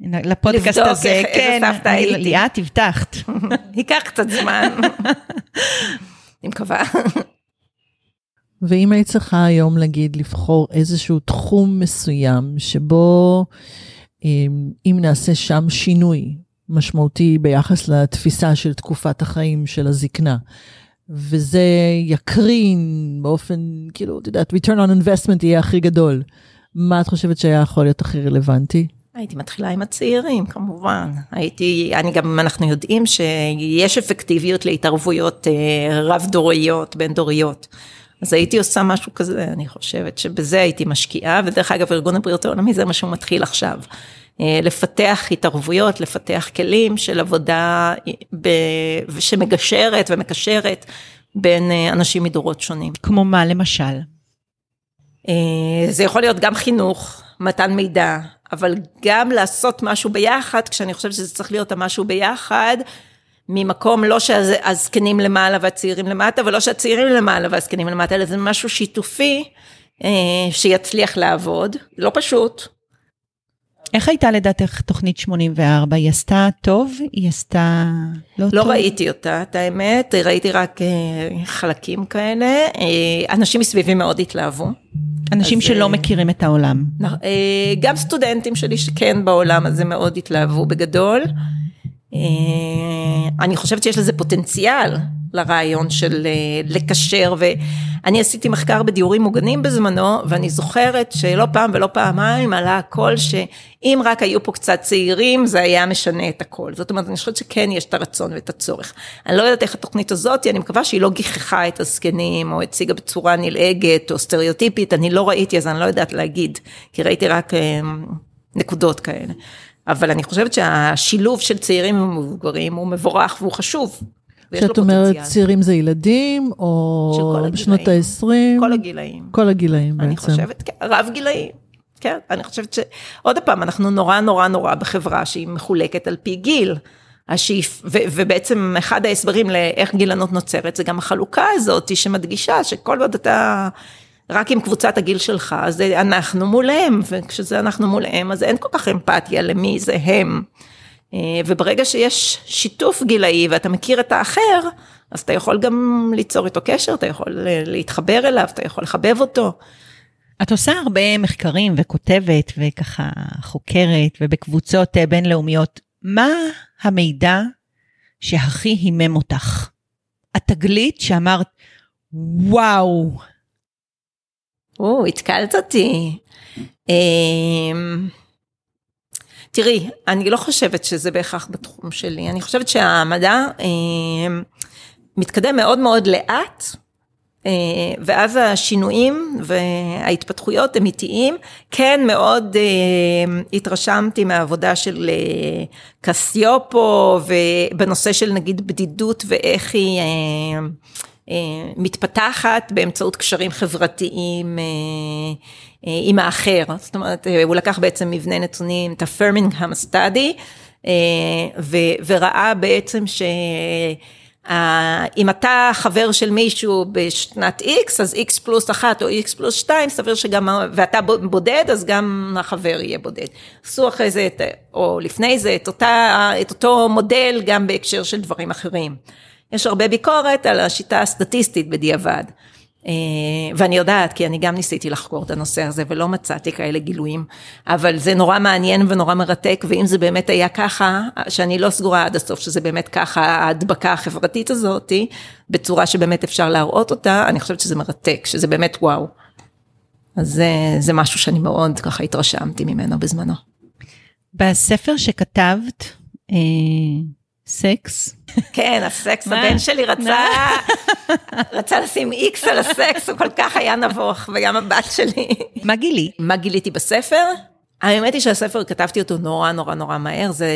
A: לפודקאסט
C: לבדוק
A: הזה.
C: איך,
A: כן,
C: איזה סבתא הייתי.
A: ליאת, הבטחת.
C: ייקח קצת זמן. אני מקווה.
B: ואם היית צריכה היום להגיד, לבחור איזשהו תחום מסוים, שבו אם נעשה שם שינוי משמעותי ביחס לתפיסה של תקופת החיים של הזקנה, וזה יקרין באופן, כאילו, את יודעת, return on investment יהיה הכי גדול. מה את חושבת שהיה יכול להיות הכי רלוונטי?
C: הייתי מתחילה עם הצעירים, כמובן. הייתי, אני גם, אנחנו יודעים שיש אפקטיביות להתערבויות אה, רב-דוריות, בין-דוריות. אז הייתי עושה משהו כזה, אני חושבת שבזה הייתי משקיעה, ודרך אגב, ארגון הבריאות העולמי זה מה שהוא מתחיל עכשיו. אה, לפתח התערבויות, לפתח כלים של עבודה ב... שמגשרת ומקשרת בין אה, אנשים מדורות שונים.
A: כמו מה למשל?
C: אה, זה יכול להיות גם חינוך, מתן מידע, אבל גם לעשות משהו ביחד, כשאני חושבת שזה צריך להיות המשהו ביחד, ממקום לא שהזקנים למעלה והצעירים למטה, ולא שהצעירים למעלה והזקנים למטה, אלא זה משהו שיתופי אה, שיצליח לעבוד, לא פשוט.
A: איך הייתה לדעתך תוכנית 84? היא עשתה טוב? היא עשתה לא,
C: לא
A: טוב?
C: ראיתי אותה, את האמת, ראיתי רק אה, חלקים כאלה. אה, אנשים מסביבי מאוד התלהבו.
A: אנשים
C: אז,
A: שלא
C: אה,
A: מכירים את העולם.
C: אה, גם סטודנטים שלי שכן בעולם הזה מאוד התלהבו בגדול. אה, אני חושבת שיש לזה פוטנציאל לרעיון של אה, לקשר ואני עשיתי מחקר בדיורים מוגנים בזמנו ואני זוכרת שלא פעם ולא פעמיים עלה הכל שאם רק היו פה קצת צעירים זה היה משנה את הכל זאת אומרת אני חושבת שכן יש את הרצון ואת הצורך. אני לא יודעת איך התוכנית הזאת אני מקווה שהיא לא גיחכה את הזקנים או הציגה בצורה נלעגת או סטריאוטיפית אני לא ראיתי אז אני לא יודעת להגיד כי ראיתי רק אה, נקודות כאלה. אבל אני חושבת שהשילוב של צעירים ומבוגרים הוא מבורך והוא חשוב.
B: כשאת אומרת. צעירים זה ילדים, או
C: של כל הגילאים.
B: שנות ה-20?
C: כל הגילאים.
B: כל הגילאים
C: אני
B: בעצם.
C: חושבת, כן, רב גילאים. כן, אני חושבת ש... עוד פעם, אנחנו נורא נורא נורא בחברה שהיא מחולקת על פי גיל. השאיפ... ו... ובעצם אחד ההסברים לאיך גילנות נוצרת זה גם החלוקה הזאת שמדגישה שכל עוד אתה רק עם קבוצת הגיל שלך, אז אנחנו מולהם, וכשזה אנחנו מולהם, אז אין כל כך אמפתיה למי זה הם. אה, וברגע שיש שיתוף גילאי ואתה מכיר את האחר, אז אתה יכול גם ליצור איתו קשר, אתה יכול אה, להתחבר אליו, אתה יכול לחבב אותו.
A: את עושה הרבה מחקרים וכותבת וככה חוקרת ובקבוצות אה, בינלאומיות. מה המידע שהכי הימם אותך? התגלית שאמרת, וואו,
C: או, התקלת אותי. אמ, תראי, אני לא חושבת שזה בהכרח בתחום שלי, אני חושבת שהמדע אמ, מתקדם מאוד מאוד לאט, אה, ואז השינויים וההתפתחויות הם איטיים. כן, מאוד אה, התרשמתי מהעבודה של אה, קסיופו, ובנושא של נגיד בדידות ואיך היא מתפתחת באמצעות קשרים חברתיים עם האחר. זאת אומרת, הוא לקח בעצם מבנה נתונים, את ה-Firmingham Study, וראה בעצם ש... אם אתה חבר של מישהו בשנת X, אז X פלוס אחת או X פלוס שתיים, סביר שגם, ואתה בודד, אז גם החבר יהיה בודד. עשו אחרי זה, או לפני זה, את, אותה, את אותו מודל גם בהקשר של דברים אחרים. יש הרבה ביקורת על השיטה הסטטיסטית בדיעבד. אה, ואני יודעת, כי אני גם ניסיתי לחקור את הנושא הזה ולא מצאתי כאלה גילויים, אבל זה נורא מעניין ונורא מרתק, ואם זה באמת היה ככה, שאני לא סגורה עד הסוף שזה באמת ככה, ההדבקה החברתית הזאתי, בצורה שבאמת אפשר להראות אותה, אני חושבת שזה מרתק, שזה באמת וואו. אז זה, זה משהו שאני מאוד ככה התרשמתי ממנו בזמנו.
A: בספר שכתבת, אה, סקס.
C: כן, הסקס, הבן שלי רצה, רצה לשים איקס על הסקס, הוא כל כך היה נבוך, וגם הבת שלי.
A: מה גילי?
C: מה גיליתי בספר? האמת היא שהספר, כתבתי אותו נורא נורא נורא מהר, זה,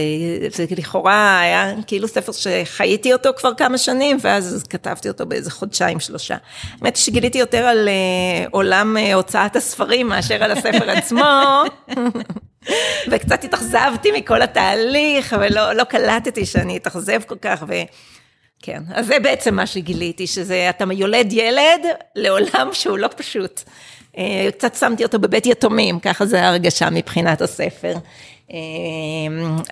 C: זה לכאורה היה כאילו ספר שחייתי אותו כבר כמה שנים, ואז כתבתי אותו באיזה חודשיים, שלושה. האמת היא שגיליתי יותר על uh, עולם uh, הוצאת הספרים מאשר על הספר עצמו. וקצת התאכזבתי מכל התהליך, ולא לא קלטתי שאני אתאכזב כל כך, וכן, אז זה בעצם מה שגיליתי, שזה, אתה יולד ילד לעולם שהוא לא פשוט. אה, קצת שמתי אותו בבית יתומים, ככה זה הרגשה מבחינת הספר. אה,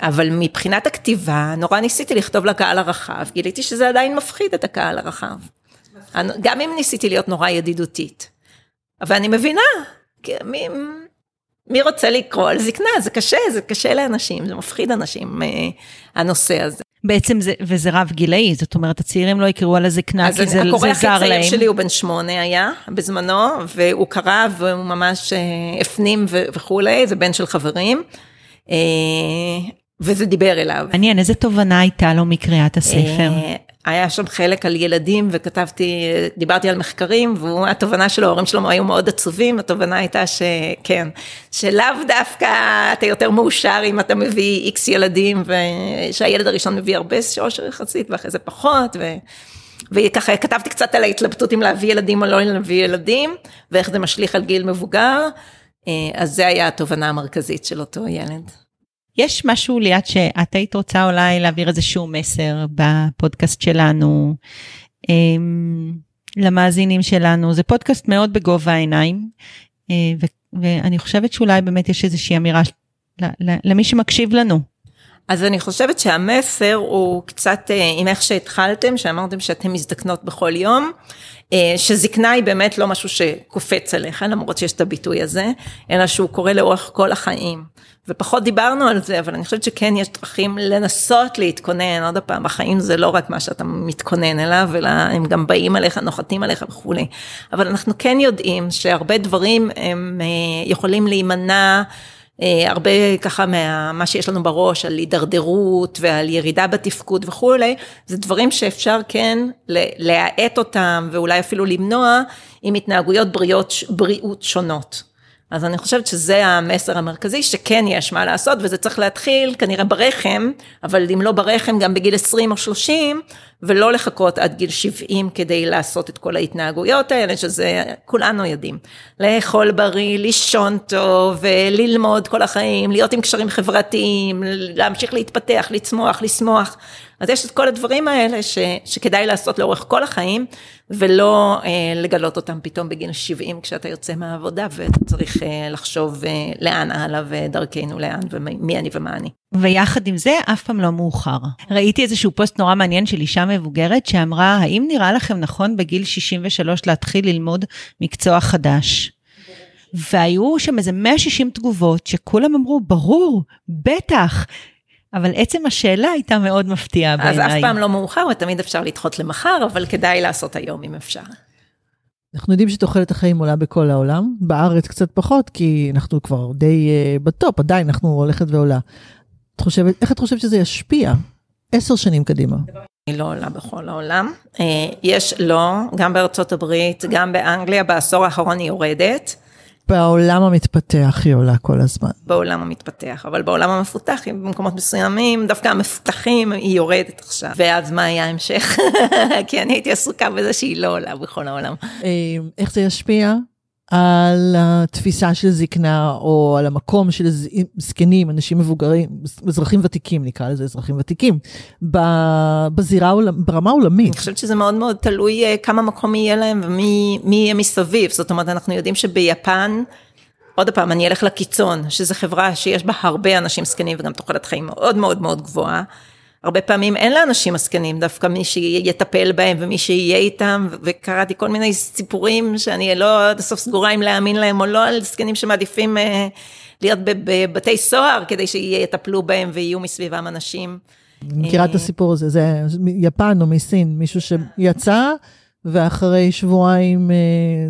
C: אבל מבחינת הכתיבה, נורא ניסיתי לכתוב לקהל הרחב, גיליתי שזה עדיין מפחיד את הקהל הרחב. גם אם ניסיתי להיות נורא ידידותית. אבל אני מבינה, מי, מי רוצה לקרוא על זקנה? זה קשה, זה קשה לאנשים, זה מפחיד אנשים, אה, הנושא הזה.
A: בעצם זה, וזה רב גילאי, זאת אומרת, הצעירים לא יקראו על הזקנה, כי זה, זה זר להם.
C: הקורא הכי צעיר שלי הוא בן שמונה היה בזמנו, והוא קרא והוא ממש אה, הפנים וכולי, זה בן של חברים. אה, וזה דיבר אליו.
A: מעניין, איזה תובנה הייתה לו מקריאת הספר?
C: היה שם חלק על ילדים וכתבתי, דיברתי על מחקרים, והתובנה של ההורים שלו היו מאוד עצובים, התובנה הייתה שכן, שלאו דווקא אתה יותר מאושר אם אתה מביא איקס ילדים, ושהילד הראשון מביא הרבה שושר יחסית, ואחרי זה פחות, ו... וככה כתבתי קצת על ההתלבטות אם להביא ילדים או לא להביא ילדים, ואיך זה משליך על גיל מבוגר, אה, אז זה היה התובנה המרכזית של אותו ילד.
A: יש משהו ליאת שאת היית רוצה אולי להעביר איזשהו מסר בפודקאסט שלנו אמ, למאזינים שלנו זה פודקאסט מאוד בגובה העיניים אה, ואני חושבת שאולי באמת יש איזושהי אמירה למי שמקשיב לנו.
C: אז אני חושבת שהמסר הוא קצת אה, עם איך שהתחלתם, שאמרתם שאתם מזדקנות בכל יום, אה, שזקנה היא באמת לא משהו שקופץ עליך, למרות שיש את הביטוי הזה, אלא שהוא קורה לאורך כל החיים. ופחות דיברנו על זה, אבל אני חושבת שכן יש דרכים לנסות להתכונן, עוד פעם, בחיים זה לא רק מה שאתה מתכונן אליו, אלא הם גם באים עליך, נוחתים עליך וכולי. אבל אנחנו כן יודעים שהרבה דברים הם אה, יכולים להימנע. אה, הרבה ככה מה שיש לנו בראש על הידרדרות ועל ירידה בתפקוד וכולי, זה דברים שאפשר כן להאט אותם ואולי אפילו למנוע עם התנהגויות בריאות, בריאות שונות. אז אני חושבת שזה המסר המרכזי, שכן יש מה לעשות, וזה צריך להתחיל כנראה ברחם, אבל אם לא ברחם, גם בגיל 20 או 30, ולא לחכות עד גיל 70 כדי לעשות את כל ההתנהגויות האלה, שזה כולנו יודעים. לאכול בריא, לישון טוב, ללמוד כל החיים, להיות עם קשרים חברתיים, להמשיך להתפתח, לצמוח, לשמוח. אז יש את כל הדברים האלה ש, שכדאי לעשות לאורך כל החיים, ולא אה, לגלות אותם פתאום בגיל 70 כשאתה יוצא מהעבודה, ואתה צריך אה, לחשוב אה, לאן הלאה ודרכנו לאן, ומי אני ומה אני.
A: ויחד עם זה, אף פעם לא מאוחר. ראיתי איזשהו פוסט נורא מעניין של אישה מבוגרת שאמרה, האם נראה לכם נכון בגיל 63 להתחיל ללמוד מקצוע חדש? והיו שם איזה 160 תגובות שכולם אמרו, ברור, בטח. אבל עצם השאלה הייתה מאוד מפתיעה בעיניי.
C: אז אף פעם לא מאוחר, ותמיד אפשר לדחות למחר, אבל כדאי לעשות היום אם אפשר.
B: אנחנו יודעים שתוחלת החיים עולה בכל העולם, בארץ קצת פחות, כי אנחנו כבר די uh, בטופ, עדיין אנחנו הולכת ועולה. את חושבת, איך את חושבת שזה ישפיע עשר שנים קדימה?
C: היא לא עולה בכל העולם. אה, יש לא, גם בארצות הברית, גם באנגליה, בעשור האחרון היא יורדת.
B: בעולם המתפתח היא עולה כל הזמן.
C: בעולם המתפתח, אבל בעולם המפותח, במקומות מסוימים, דווקא המפותחים, היא יורדת עכשיו. ואז מה היה ההמשך? כי אני הייתי עסוקה בזה שהיא לא עולה בכל העולם.
B: אה, איך זה ישפיע על התפיסה של זקנה, או על המקום של זקנים, אנשים מבוגרים, אזרחים ותיקים, נקרא לזה אזרחים ותיקים, בזירה, ברמה העולמית.
C: אני חושבת שזה מאוד מאוד תלוי אה, כמה מקום יהיה להם ומי יהיה מסביב. זאת אומרת, אנחנו יודעים שביפן, עוד פעם, אני אלך לקיצון, שזו חברה שיש בה הרבה אנשים זקנים וגם תוחלת חיים מאוד מאוד מאוד גבוהה. הרבה פעמים אין לאנשים הזקנים, דווקא מי שיטפל בהם ומי שיהיה איתם, וקראתי כל מיני סיפורים שאני לא עד הסוף סגורה אם להאמין להם או לא, על זקנים שמעדיפים אה, להיות בבתי סוהר כדי שיטפלו בהם ויהיו מסביבם אנשים.
B: מכירה את אה, הסיפור הזה, זה יפן או מסין, מישהו שיצא. ואחרי שבועיים, אה,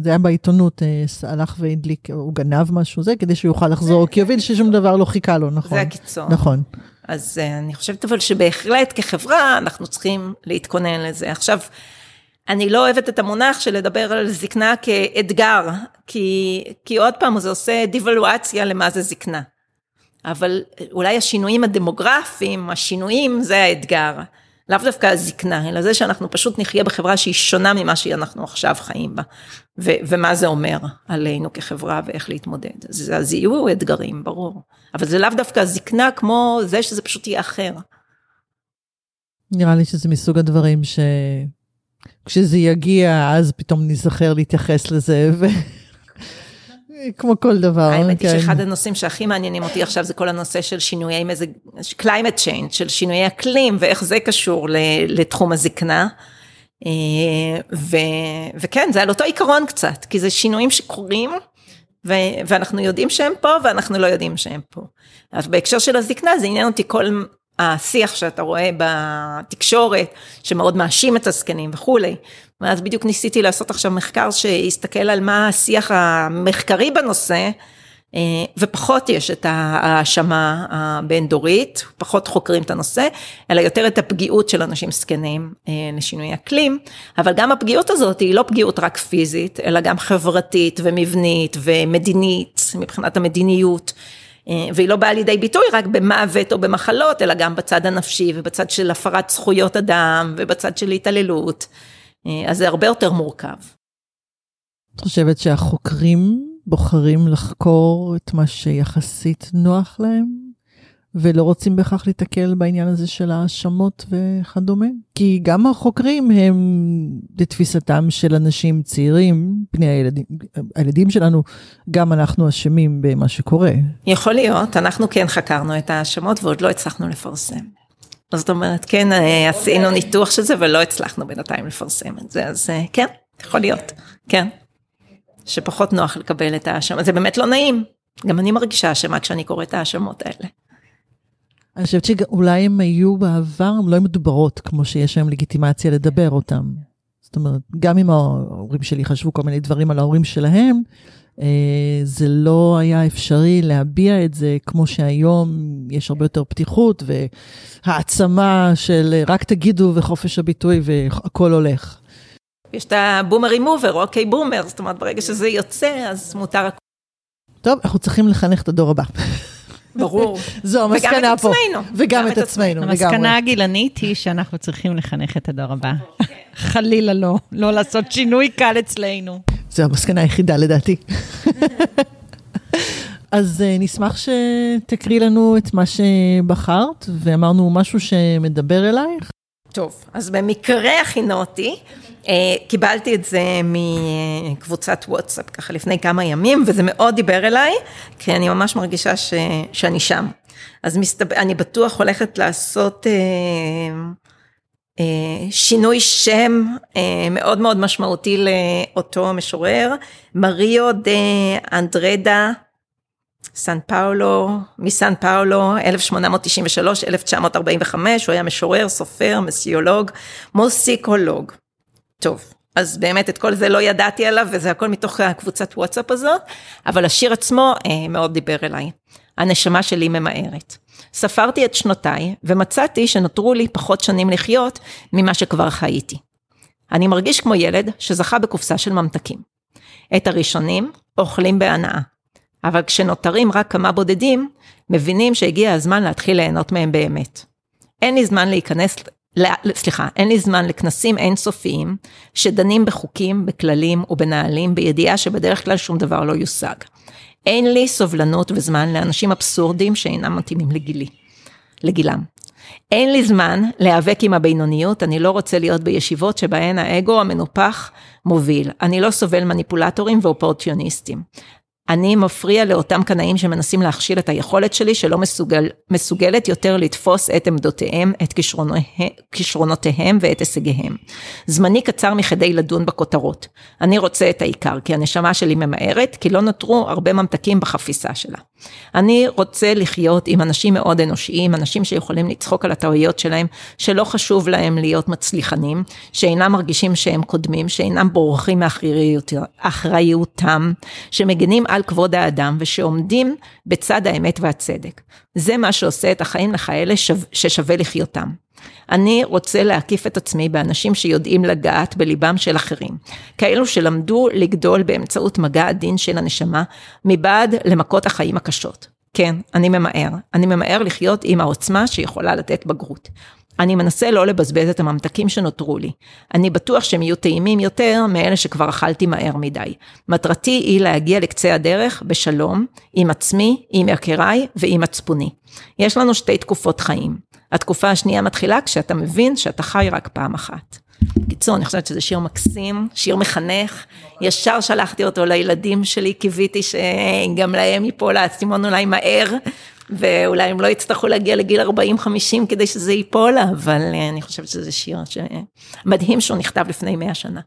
B: זה היה בעיתונות, הלך והדליק, הוא גנב משהו זה, כדי שהוא יוכל לחזור, כי הוא הבין ששום דבר לא חיכה לו, נכון?
C: זה הקיצון.
B: נכון.
C: אז uh, אני חושבת אבל שבהחלט כחברה אנחנו צריכים להתכונן לזה. עכשיו, אני לא אוהבת את המונח של לדבר על זקנה כאתגר, כי, כי עוד פעם זה עושה דיוולואציה למה זה זקנה. אבל אולי השינויים הדמוגרפיים, השינויים זה האתגר. לאו דווקא הזקנה, אלא זה שאנחנו פשוט נחיה בחברה שהיא שונה ממה שאנחנו עכשיו חיים בה. ו- ומה זה אומר עלינו כחברה ואיך להתמודד. אז, אז יהיו אתגרים, ברור. אבל זה לאו דווקא הזקנה כמו זה שזה פשוט יהיה אחר.
B: נראה לי שזה מסוג הדברים שכשזה יגיע, אז פתאום נזכר להתייחס לזה. ו... כמו כל דבר.
C: האמת היא כן. שאחד הנושאים שהכי מעניינים אותי עכשיו זה כל הנושא של שינויי מזג, climate change, של שינויי אקלים ואיך זה קשור לתחום הזקנה. אה, ו, וכן, זה על אותו עיקרון קצת, כי זה שינויים שקורים, ו, ואנחנו יודעים שהם פה ואנחנו לא יודעים שהם פה. אז בהקשר של הזקנה זה עניין אותי כל השיח שאתה רואה בתקשורת, שמאוד מאשים את הזקנים וכולי. ואז בדיוק ניסיתי לעשות עכשיו מחקר שיסתכל על מה השיח המחקרי בנושא, ופחות יש את ההאשמה הבין-דורית, פחות חוקרים את הנושא, אלא יותר את הפגיעות של אנשים זקנים אה, לשינוי אקלים, אבל גם הפגיעות הזאת היא לא פגיעות רק פיזית, אלא גם חברתית ומבנית ומדינית, מבחינת המדיניות. אה, והיא לא באה לידי ביטוי רק במוות או במחלות, אלא גם בצד הנפשי ובצד של הפרת זכויות אדם ובצד של התעללות. אה, אז זה הרבה יותר מורכב.
B: את חושבת שהחוקרים בוחרים לחקור את מה שיחסית נוח להם? ולא רוצים בהכרח להתקל בעניין הזה של האשמות וכדומה? כי גם החוקרים הם, לתפיסתם של אנשים צעירים, בני הילדים, הילדים שלנו, גם אנחנו אשמים במה שקורה.
C: יכול להיות, אנחנו כן חקרנו את האשמות ועוד לא הצלחנו לפרסם. זאת אומרת, כן, אה, עשינו ניתוח של זה ולא הצלחנו בינתיים לפרסם את זה, אז אה, כן, יכול להיות, כן. שפחות נוח לקבל את האשמה, זה באמת לא נעים. גם אני מרגישה אשמה כשאני קוראת את האשמות האלה.
B: אני חושבת שאולי הם היו בעבר, הם לא היו מדוברות, כמו שיש היום לגיטימציה לדבר אותם. זאת אומרת, גם אם ההורים שלי חשבו כל מיני דברים על ההורים שלהם, אה, זה לא היה אפשרי להביע את זה כמו שהיום יש הרבה יותר פתיחות והעצמה של רק תגידו וחופש הביטוי והכל הולך.
C: יש את הבומר רימובר, אוקיי בומר, זאת אומרת ברגע שזה יוצא אז מותר.
B: טוב, אנחנו צריכים לחנך את הדור הבא.
C: ברור.
B: זו המסקנה פה.
C: וגם את
B: עצמנו. וגם את עצמנו,
A: לגמרי. המסקנה הגילנית היא שאנחנו צריכים לחנך את הדור הבא. חלילה לא, לא לעשות שינוי קל אצלנו.
B: זו המסקנה היחידה לדעתי. אז uh, נשמח שתקריא לנו את מה שבחרת, ואמרנו משהו שמדבר אלייך.
C: טוב, אז במקרה הכינותי, קיבלתי את זה מקבוצת וואטסאפ ככה לפני כמה ימים, וזה מאוד דיבר אליי, כי אני ממש מרגישה ש, שאני שם. אז מסתבר, אני בטוח הולכת לעשות uh, אה, שינוי שם אה, מאוד מאוד משמעותי לאותו משורר, מריו דה אנדרדה סן פאולו, מסן פאולו, 1893-1945, הוא היה משורר, סופר, מסיולוג, מוסיקולוג. טוב, אז באמת את כל זה לא ידעתי עליו, וזה הכל מתוך הקבוצת וואטסאפ הזאת, אבל השיר עצמו אה, מאוד דיבר אליי. הנשמה שלי ממהרת. ספרתי את שנותיי, ומצאתי שנותרו לי פחות שנים לחיות ממה שכבר חייתי. אני מרגיש כמו ילד שזכה בקופסה של ממתקים. את הראשונים אוכלים בהנאה. אבל כשנותרים רק כמה בודדים, מבינים שהגיע הזמן להתחיל ליהנות מהם באמת. אין לי זמן להיכנס, סליחה, אין לי זמן לכנסים אינסופיים שדנים בחוקים, בכללים ובנהלים בידיעה שבדרך כלל שום דבר לא יושג. אין לי סובלנות וזמן לאנשים אבסורדים שאינם מתאימים לגילי, לגילם. אין לי זמן להיאבק עם הבינוניות, אני לא רוצה להיות בישיבות שבהן האגו המנופח מוביל. אני לא סובל מניפולטורים ואופורטיוניסטים. אני מפריע לאותם קנאים שמנסים להכשיל את היכולת שלי, שלא מסוגל, מסוגלת יותר לתפוס את עמדותיהם, את כישרונותיהם ואת הישגיהם. זמני קצר מכדי לדון בכותרות. אני רוצה את העיקר, כי הנשמה שלי ממהרת, כי לא נותרו הרבה ממתקים בחפיסה שלה. אני רוצה לחיות עם אנשים מאוד אנושיים, אנשים שיכולים לצחוק על הטעויות שלהם, שלא חשוב להם להיות מצליחנים, שאינם מרגישים שהם קודמים, שאינם בורחים מאחריותם, שמגנים על כבוד האדם ושעומדים בצד האמת והצדק. זה מה שעושה את החיים לכאלה ששווה לחיות,ם. אני רוצה להקיף את עצמי באנשים שיודעים לגעת בליבם של אחרים. כאלו שלמדו לגדול באמצעות מגע הדין של הנשמה, מבעד למכות החיים הקשות. כן, אני ממהר. אני ממהר לחיות עם העוצמה שיכולה לתת בגרות. אני מנסה לא לבזבז את הממתקים שנותרו לי. אני בטוח שהם יהיו טעימים יותר מאלה שכבר אכלתי מהר מדי. מטרתי היא להגיע לקצה הדרך בשלום, עם עצמי, עם יקיריי ועם מצפוני. יש לנו שתי תקופות חיים. התקופה השנייה מתחילה כשאתה מבין שאתה חי רק פעם אחת. בקיצור, אני חושבת שזה שיר מקסים, שיר מחנך. ישר שלחתי אותו לילדים שלי, קיוויתי שגם להם ייפול האסימון אולי מהר, ואולי הם לא יצטרכו להגיע לגיל 40-50 כדי שזה ייפול, אבל אה, אני חושבת שזה שיר מדהים שהוא נכתב לפני 100 שנה.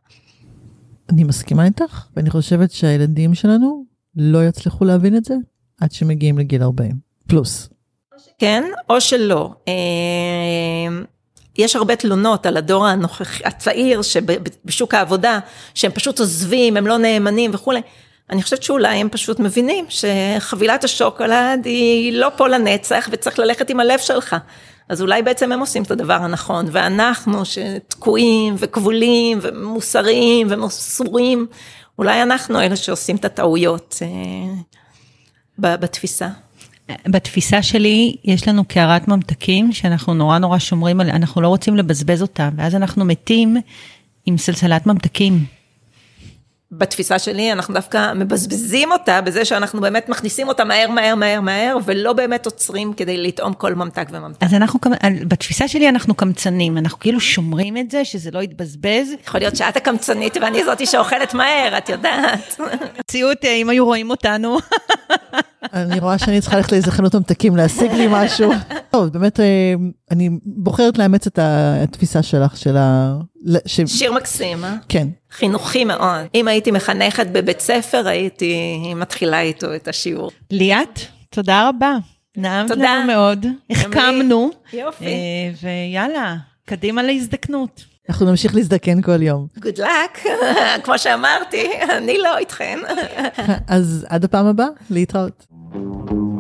B: אני מסכימה איתך, ואני חושבת שהילדים שלנו לא יצליחו להבין את זה עד שמגיעים לגיל 40, פלוס.
C: כן, או שלא. אה, יש הרבה תלונות על הדור הנוכח, הצעיר שבשוק העבודה, שהם פשוט עוזבים, הם לא נאמנים וכולי. אני חושבת שאולי הם פשוט מבינים שחבילת השוקולד היא לא פה לנצח וצריך ללכת עם הלב שלך. אז אולי בעצם הם עושים את הדבר הנכון, ואנחנו שתקועים וכבולים ומוסריים ומסורים, אולי אנחנו אלה שעושים את הטעויות אה, בתפיסה.
A: בתפיסה שלי, יש לנו קערת ממתקים שאנחנו נורא נורא שומרים עליה, אנחנו לא רוצים לבזבז אותה, ואז אנחנו מתים עם סלסלת ממתקים.
C: בתפיסה שלי, אנחנו דווקא מבזבזים אותה בזה שאנחנו באמת מכניסים אותה מהר, מהר, מהר, מהר, ולא באמת עוצרים כדי לטעום כל ממתק וממתק.
A: אז אנחנו, בתפיסה שלי אנחנו קמצנים, אנחנו כאילו שומרים את זה, שזה לא יתבזבז.
C: יכול להיות שאת הקמצנית ואני זאתי שאוכלת מהר, את יודעת.
A: מציאות, אה, אם היו רואים אותנו.
B: אני רואה שאני צריכה ללכת לאיזה חנות ממתקים להשיג לי משהו. טוב, באמת, אה, אני בוחרת לאמץ את התפיסה שלך, של ה...
C: ש... שיר מקסים, אה?
B: כן.
C: חינוכי מאוד. אם הייתי מחנכת בבית ספר, הייתי מתחילה איתו את השיעור.
A: ליאת, תודה רבה. נעמת לנו מאוד, החכמנו. יופי. אה, ויאללה, קדימה להזדקנות.
B: אנחנו נמשיך להזדקן כל יום.
C: Good luck, כמו שאמרתי, אני לא איתכן.
B: אז עד הפעם הבאה, להתראות. Thank you.